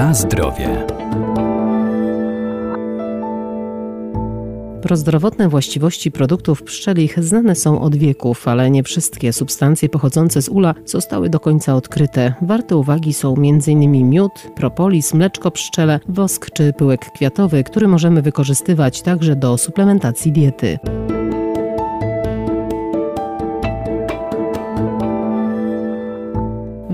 Na zdrowie. Prozdrowotne właściwości produktów pszczelich znane są od wieków, ale nie wszystkie substancje pochodzące z ula zostały do końca odkryte. Warte uwagi są m.in. miód, propolis, mleczko pszczele, wosk czy pyłek kwiatowy, który możemy wykorzystywać także do suplementacji diety.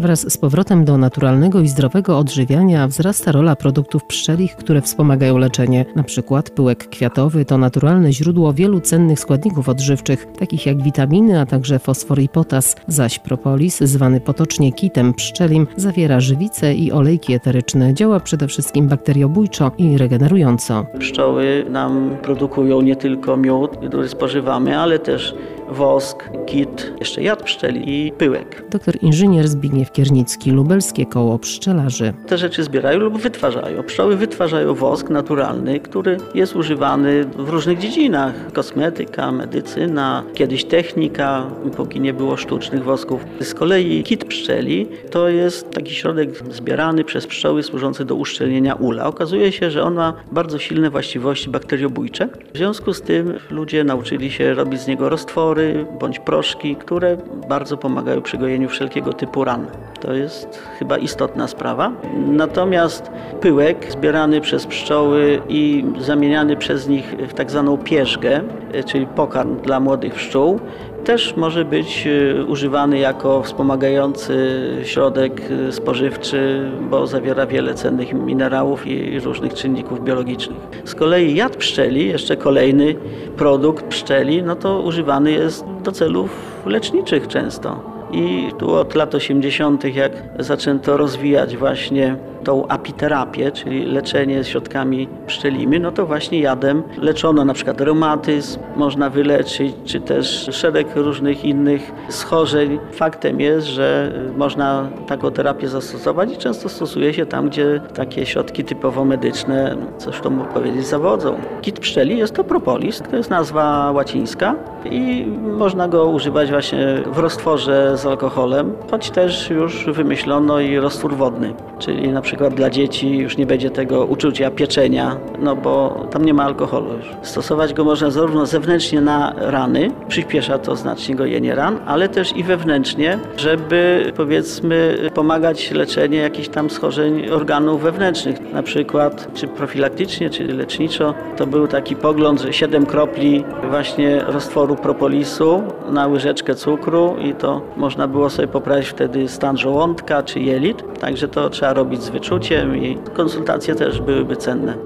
Wraz z powrotem do naturalnego i zdrowego odżywiania wzrasta rola produktów pszczelich, które wspomagają leczenie. Na przykład pyłek kwiatowy to naturalne źródło wielu cennych składników odżywczych, takich jak witaminy, a także fosfor i potas, zaś propolis, zwany potocznie kitem pszczelim, zawiera żywice i olejki eteryczne. Działa przede wszystkim bakteriobójczo i regenerująco. Pszczoły nam produkują nie tylko miód, który spożywamy, ale też wosk, kit, jeszcze jad pszczeli i pyłek. Doktor inżynier Zbigniew Kiernicki, Lubelskie Koło Pszczelarzy. Te rzeczy zbierają lub wytwarzają. Pszczoły wytwarzają wosk naturalny, który jest używany w różnych dziedzinach. Kosmetyka, medycyna, kiedyś technika, póki nie było sztucznych wosków. Z kolei kit pszczeli to jest taki środek zbierany przez pszczoły służący do uszczelnienia ula. Okazuje się, że on ma bardzo silne właściwości bakteriobójcze. W związku z tym ludzie nauczyli się robić z niego roztwory, bądź proszki, które bardzo pomagają przy gojeniu wszelkiego typu ran. To jest chyba istotna sprawa. Natomiast pyłek zbierany przez pszczoły i zamieniany przez nich w tak zwaną pierzgę, czyli pokarm dla młodych pszczół, też może być e, używany jako wspomagający środek e, spożywczy, bo zawiera wiele cennych minerałów i różnych czynników biologicznych. Z kolei jad pszczeli, jeszcze kolejny produkt pszczeli, no to używany jest do celów leczniczych często. I tu od lat 80., jak zaczęto rozwijać właśnie tą apiterapię, czyli leczenie środkami pszczelimi, no to właśnie jadem leczono na przykład reumatyzm, można wyleczyć, czy też szereg różnych innych schorzeń. Faktem jest, że można taką terapię zastosować i często stosuje się tam, gdzie takie środki typowo medyczne, coś to mógł powiedzieć, zawodzą. Kit pszczeli jest to propolis, to jest nazwa łacińska i można go używać właśnie w roztworze z alkoholem, choć też już wymyślono i roztwór wodny, czyli na przykład dla dzieci już nie będzie tego uczucia pieczenia, no bo tam nie ma alkoholu już. Stosować go można zarówno zewnętrznie na rany, przyspiesza to znacznie gojenie ran, ale też i wewnętrznie, żeby powiedzmy pomagać leczenie jakichś tam schorzeń organów wewnętrznych, na przykład czy profilaktycznie, czy leczniczo. To był taki pogląd, że 7 kropli właśnie roztworu propolisu na łyżeczkę cukru i to można było sobie poprawić wtedy stan żołądka czy jelit, także to trzeba robić z wyczuciem i konsultacje też byłyby cenne.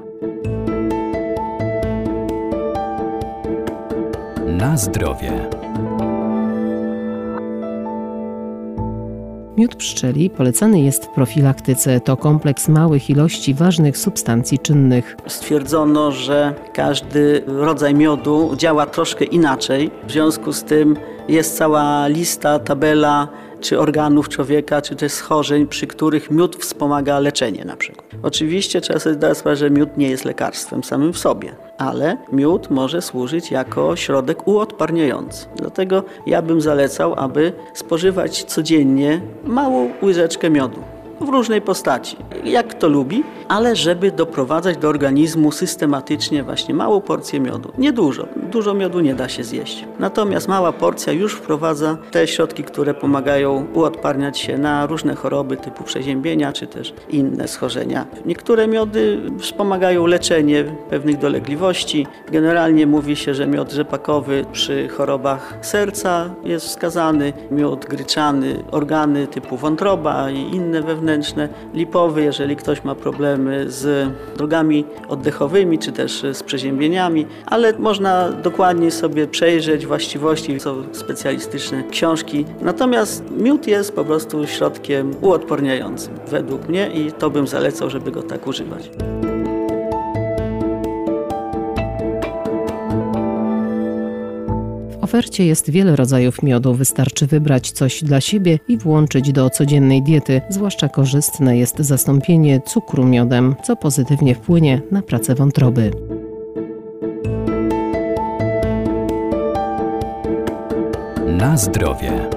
Na zdrowie. Miód pszczeli polecany jest w profilaktyce. To kompleks małych ilości ważnych substancji czynnych. Stwierdzono, że każdy rodzaj miodu działa troszkę inaczej. W związku z tym jest cała lista, tabela czy organów człowieka, czy też schorzeń, przy których miód wspomaga leczenie na przykład. Oczywiście trzeba sobie zdać sprawę, że miód nie jest lekarstwem samym w sobie, ale miód może służyć jako środek uodparniający. Dlatego ja bym zalecał, aby spożywać codziennie małą łyżeczkę miodu w różnej postaci, jak kto lubi, ale żeby doprowadzać do organizmu systematycznie właśnie małą porcję miodu. Nie dużo, dużo miodu nie da się zjeść. Natomiast mała porcja już wprowadza te środki, które pomagają uodparniać się na różne choroby typu przeziębienia czy też inne schorzenia. Niektóre miody wspomagają leczenie pewnych dolegliwości. Generalnie mówi się, że miod rzepakowy przy chorobach serca jest wskazany, miód gryczany, organy typu wątroba i inne wewnętrzne, lipowy, jeżeli ktoś ma problemy z drogami oddechowymi czy też z przeziębieniami, ale można dokładnie sobie przejrzeć właściwości, są specjalistyczne książki. Natomiast miód jest po prostu środkiem uodporniającym według mnie i to bym zalecał, żeby go tak używać. Ofercie jest wiele rodzajów miodu, wystarczy wybrać coś dla siebie i włączyć do codziennej diety. Zwłaszcza korzystne jest zastąpienie cukru miodem, co pozytywnie wpłynie na pracę wątroby. Na zdrowie.